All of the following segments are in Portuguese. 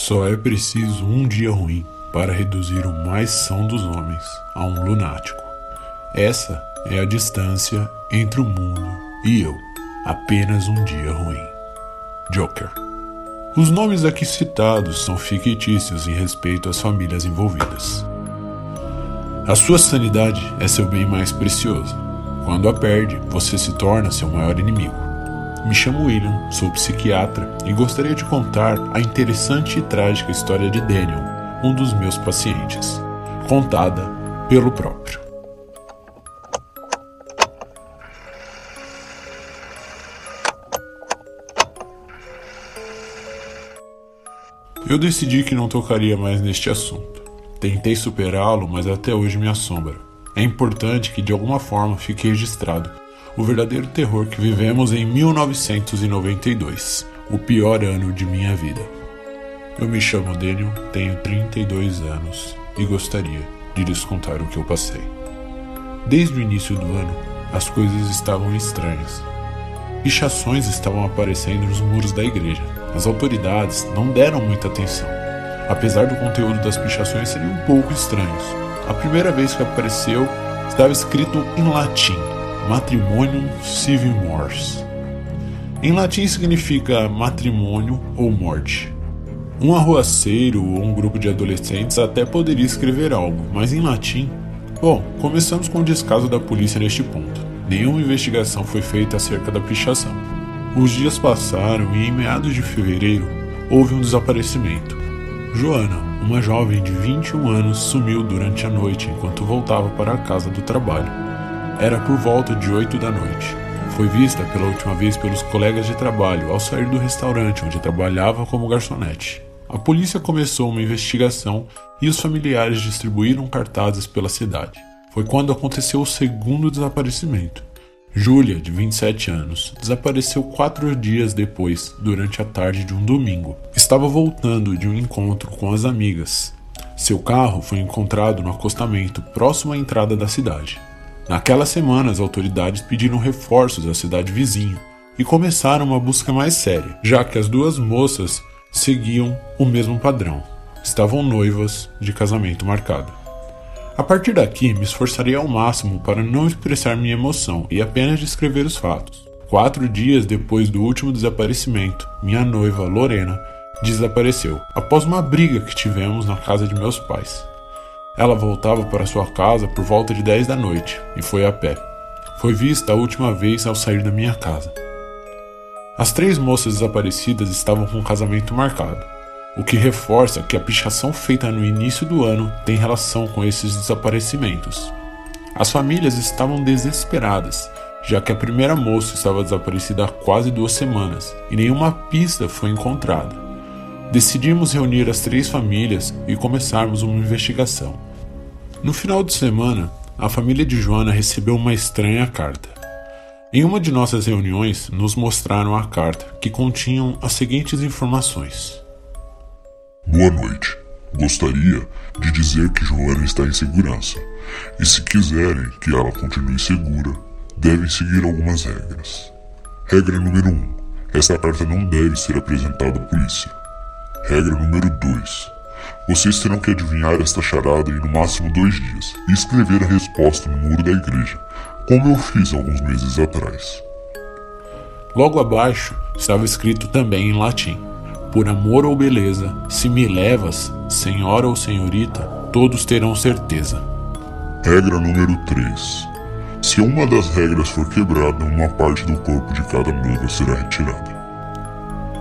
Só é preciso um dia ruim para reduzir o mais são dos homens a um lunático. Essa é a distância entre o mundo e eu. Apenas um dia ruim. Joker. Os nomes aqui citados são fictícios em respeito às famílias envolvidas. A sua sanidade é seu bem mais precioso. Quando a perde, você se torna seu maior inimigo. Me chamo William, sou psiquiatra e gostaria de contar a interessante e trágica história de Daniel, um dos meus pacientes, contada pelo próprio. Eu decidi que não tocaria mais neste assunto. Tentei superá-lo, mas até hoje me assombra. É importante que de alguma forma fique registrado o verdadeiro terror que vivemos em 1992, o pior ano de minha vida. Eu me chamo Daniel, tenho 32 anos e gostaria de lhes contar o que eu passei. Desde o início do ano, as coisas estavam estranhas. Pichações estavam aparecendo nos muros da igreja. As autoridades não deram muita atenção. Apesar do conteúdo das pichações serem um pouco estranhos. A primeira vez que apareceu estava escrito em latim: Matrimonium Civil Mors. Em latim significa matrimônio ou morte. Um arruaceiro ou um grupo de adolescentes até poderia escrever algo, mas em latim. Bom, começamos com o descaso da polícia neste ponto. Nenhuma investigação foi feita acerca da pichação. Os dias passaram e em meados de fevereiro houve um desaparecimento. Joana, uma jovem de 21 anos, sumiu durante a noite enquanto voltava para a casa do trabalho. Era por volta de 8 da noite. Foi vista pela última vez pelos colegas de trabalho ao sair do restaurante onde trabalhava como garçonete. A polícia começou uma investigação e os familiares distribuíram cartazes pela cidade. Foi quando aconteceu o segundo desaparecimento. Júlia, de 27 anos, desapareceu quatro dias depois, durante a tarde de um domingo. Estava voltando de um encontro com as amigas. Seu carro foi encontrado no acostamento próximo à entrada da cidade. Naquela semana, as autoridades pediram reforços à cidade vizinha e começaram uma busca mais séria, já que as duas moças seguiam o mesmo padrão. Estavam noivas de casamento marcado. A partir daqui, me esforçarei ao máximo para não expressar minha emoção e apenas descrever os fatos. Quatro dias depois do último desaparecimento, minha noiva, Lorena, desapareceu após uma briga que tivemos na casa de meus pais. Ela voltava para sua casa por volta de 10 da noite e foi a pé. Foi vista a última vez ao sair da minha casa. As três moças desaparecidas estavam com o casamento marcado, o que reforça que a pichação feita no início do ano tem relação com esses desaparecimentos. As famílias estavam desesperadas, já que a primeira moça estava desaparecida há quase duas semanas e nenhuma pista foi encontrada. Decidimos reunir as três famílias e começarmos uma investigação. No final de semana, a família de Joana recebeu uma estranha carta. Em uma de nossas reuniões, nos mostraram a carta, que continham as seguintes informações: Boa noite. Gostaria de dizer que Joana está em segurança, e se quiserem que ela continue segura, devem seguir algumas regras. Regra número 1: um, esta carta não deve ser apresentada à polícia. Regra número 2: vocês terão que adivinhar esta charada em no máximo dois dias e escrever a resposta no muro da igreja como eu fiz alguns meses atrás. Logo abaixo estava escrito também em latim: Por amor ou beleza, se me levas, senhora ou senhorita, todos terão certeza. Regra número 3. Se uma das regras for quebrada, uma parte do corpo de cada noiva será retirada.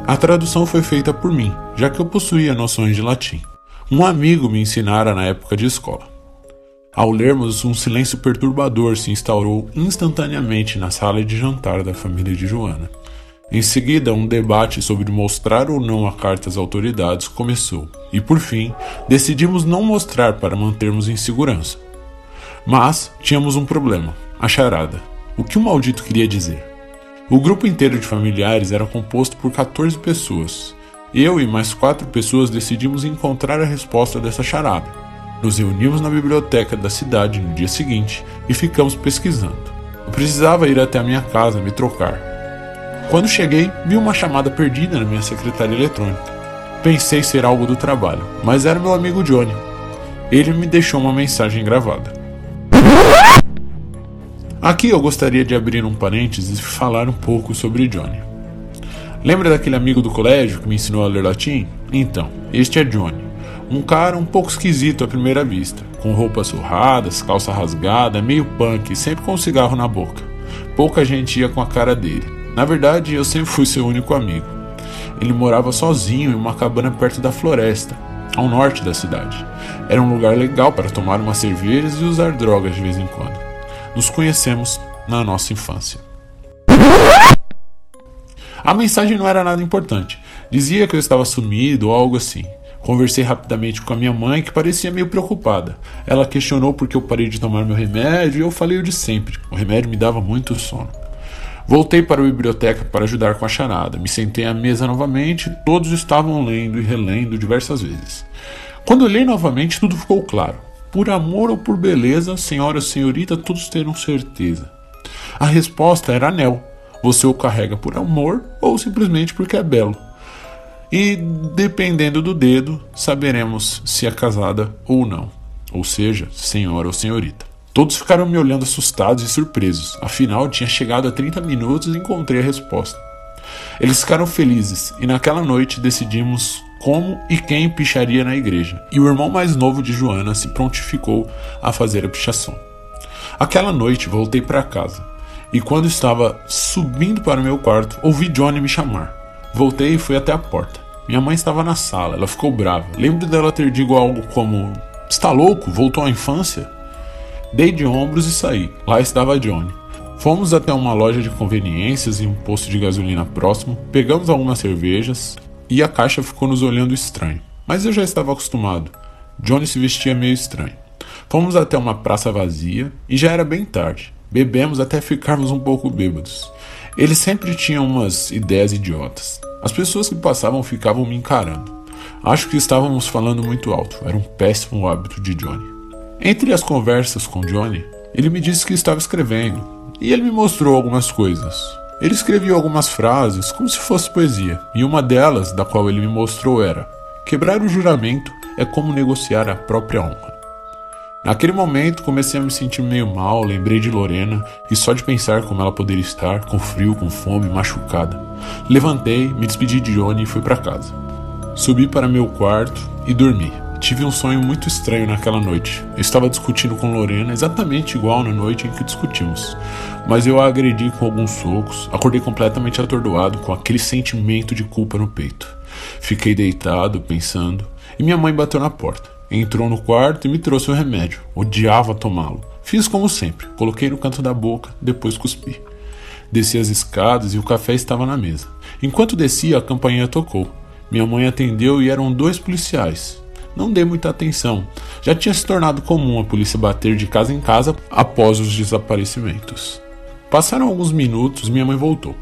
A tradução foi feita por mim, já que eu possuía noções de latim. Um amigo me ensinara na época de escola. Ao lermos, um silêncio perturbador se instaurou instantaneamente na sala de jantar da família de Joana. Em seguida, um debate sobre mostrar ou não a carta às autoridades começou, e por fim, decidimos não mostrar para mantermos em segurança. Mas tínhamos um problema: a charada. O que o maldito queria dizer? O grupo inteiro de familiares era composto por 14 pessoas. Eu e mais quatro pessoas decidimos encontrar a resposta dessa charada. Nos reunimos na biblioteca da cidade no dia seguinte e ficamos pesquisando. Eu precisava ir até a minha casa me trocar. Quando cheguei, vi uma chamada perdida na minha secretária eletrônica. Pensei ser algo do trabalho, mas era meu amigo Johnny. Ele me deixou uma mensagem gravada. Aqui eu gostaria de abrir um parênteses e falar um pouco sobre Johnny. Lembra daquele amigo do colégio que me ensinou a ler latim? Então, este é Johnny. Um cara um pouco esquisito à primeira vista, com roupas surradas, calça rasgada, meio punk, sempre com um cigarro na boca. Pouca gente ia com a cara dele. Na verdade, eu sempre fui seu único amigo. Ele morava sozinho em uma cabana perto da floresta, ao norte da cidade. Era um lugar legal para tomar umas cervejas e usar drogas de vez em quando nos conhecemos na nossa infância. A mensagem não era nada importante. Dizia que eu estava sumido ou algo assim. Conversei rapidamente com a minha mãe, que parecia meio preocupada. Ela questionou por que eu parei de tomar meu remédio e eu falei o de sempre. O remédio me dava muito sono. Voltei para a biblioteca para ajudar com a charada. Me sentei à mesa novamente, todos estavam lendo e relendo diversas vezes. Quando olhei novamente, tudo ficou claro. Por amor ou por beleza, senhora senhorita, todos terão certeza. A resposta era anel. Você o carrega por amor ou simplesmente porque é belo. E dependendo do dedo, saberemos se é casada ou não. Ou seja, senhora ou senhorita. Todos ficaram me olhando assustados e surpresos. Afinal, tinha chegado a 30 minutos e encontrei a resposta. Eles ficaram felizes e naquela noite decidimos como e quem picharia na igreja, e o irmão mais novo de Joana se prontificou a fazer a pichação. Aquela noite voltei para casa, e quando estava subindo para o meu quarto, ouvi Johnny me chamar. Voltei e fui até a porta. Minha mãe estava na sala, ela ficou brava. Lembro dela ter dito algo como: Está louco? Voltou à infância? Dei de ombros e saí. Lá estava Johnny. Fomos até uma loja de conveniências e um posto de gasolina próximo, pegamos algumas cervejas, e a caixa ficou nos olhando estranho. Mas eu já estava acostumado. Johnny se vestia meio estranho. Fomos até uma praça vazia e já era bem tarde. Bebemos até ficarmos um pouco bêbados. Ele sempre tinha umas ideias idiotas. As pessoas que passavam ficavam me encarando. Acho que estávamos falando muito alto. Era um péssimo hábito de Johnny. Entre as conversas com Johnny, ele me disse que estava escrevendo e ele me mostrou algumas coisas. Ele escrevia algumas frases como se fosse poesia, e uma delas, da qual ele me mostrou, era: Quebrar o juramento é como negociar a própria honra. Naquele momento comecei a me sentir meio mal, lembrei de Lorena e só de pensar como ela poderia estar, com frio, com fome, machucada. Levantei, me despedi de Johnny e fui para casa. Subi para meu quarto e dormi. Tive um sonho muito estranho naquela noite. Eu estava discutindo com Lorena exatamente igual na noite em que discutimos, mas eu a agredi com alguns socos, acordei completamente atordoado com aquele sentimento de culpa no peito. Fiquei deitado, pensando, e minha mãe bateu na porta. Entrou no quarto e me trouxe o remédio. Odiava tomá-lo. Fiz como sempre, coloquei no canto da boca, depois cuspi. Desci as escadas e o café estava na mesa. Enquanto descia, a campainha tocou. Minha mãe atendeu e eram dois policiais não dei muita atenção. Já tinha se tornado comum a polícia bater de casa em casa após os desaparecimentos. Passaram alguns minutos, minha mãe voltou.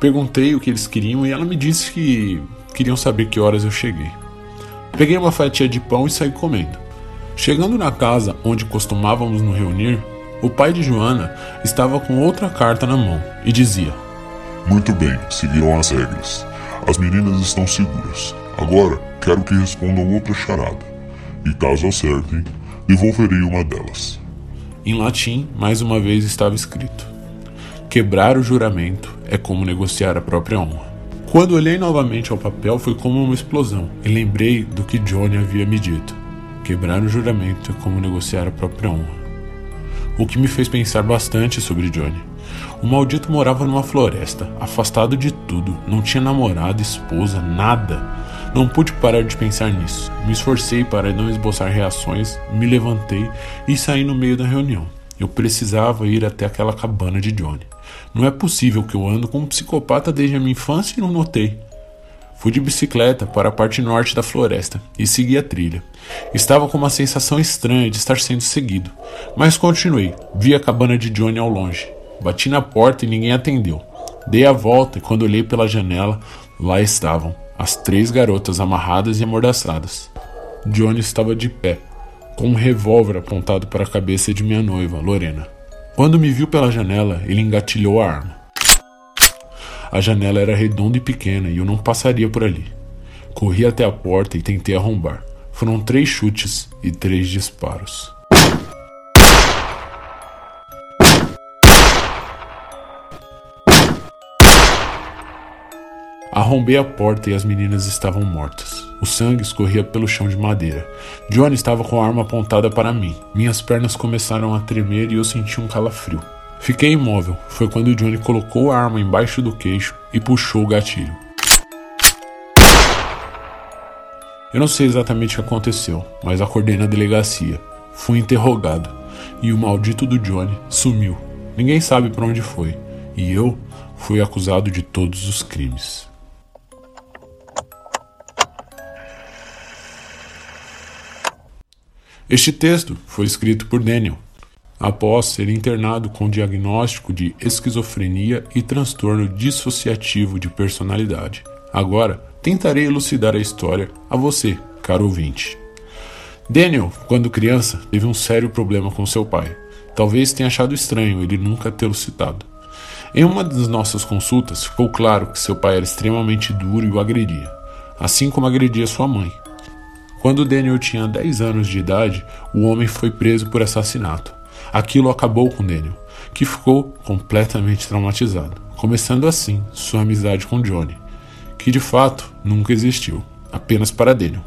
Perguntei o que eles queriam e ela me disse que queriam saber que horas eu cheguei. Peguei uma fatia de pão e saí comendo. Chegando na casa onde costumávamos nos reunir, o pai de Joana estava com outra carta na mão e dizia: Muito bem, seguiram as regras. As meninas estão seguras. Agora quero que respondam outra charada, e caso acertem, devolverei uma delas. Em latim, mais uma vez estava escrito: Quebrar o juramento é como negociar a própria honra. Quando olhei novamente ao papel, foi como uma explosão e lembrei do que Johnny havia me dito: Quebrar o juramento é como negociar a própria honra. O que me fez pensar bastante sobre Johnny. O maldito morava numa floresta, afastado de tudo, não tinha namorada, esposa, nada. Não pude parar de pensar nisso. Me esforcei para não esboçar reações, me levantei e saí no meio da reunião. Eu precisava ir até aquela cabana de Johnny. Não é possível que eu ando com um psicopata desde a minha infância e não notei. Fui de bicicleta para a parte norte da floresta e segui a trilha. Estava com uma sensação estranha de estar sendo seguido, mas continuei. Vi a cabana de Johnny ao longe. Bati na porta e ninguém atendeu. Dei a volta e quando olhei pela janela, lá estavam as três garotas amarradas e amordaçadas. Johnny estava de pé, com um revólver apontado para a cabeça de minha noiva, Lorena. Quando me viu pela janela, ele engatilhou a arma. A janela era redonda e pequena e eu não passaria por ali. Corri até a porta e tentei arrombar. Foram três chutes e três disparos. Arrombei a porta e as meninas estavam mortas. O sangue escorria pelo chão de madeira. Johnny estava com a arma apontada para mim. Minhas pernas começaram a tremer e eu senti um calafrio. Fiquei imóvel. Foi quando Johnny colocou a arma embaixo do queixo e puxou o gatilho. Eu não sei exatamente o que aconteceu, mas acordei na delegacia. Fui interrogado e o maldito do Johnny sumiu. Ninguém sabe para onde foi. E eu fui acusado de todos os crimes. Este texto foi escrito por Daniel, após ser internado com diagnóstico de esquizofrenia e transtorno dissociativo de personalidade. Agora, tentarei elucidar a história a você, caro ouvinte. Daniel, quando criança, teve um sério problema com seu pai. Talvez tenha achado estranho ele nunca tê-lo citado. Em uma das nossas consultas, ficou claro que seu pai era extremamente duro e o agredia, assim como agredia sua mãe, quando Daniel tinha 10 anos de idade, o homem foi preso por assassinato. Aquilo acabou com Daniel, que ficou completamente traumatizado, começando assim sua amizade com Johnny, que de fato nunca existiu, apenas para Daniel.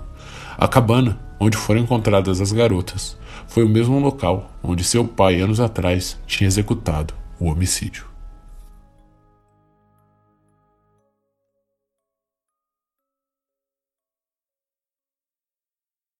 A cabana onde foram encontradas as garotas foi o mesmo local onde seu pai, anos atrás, tinha executado o homicídio.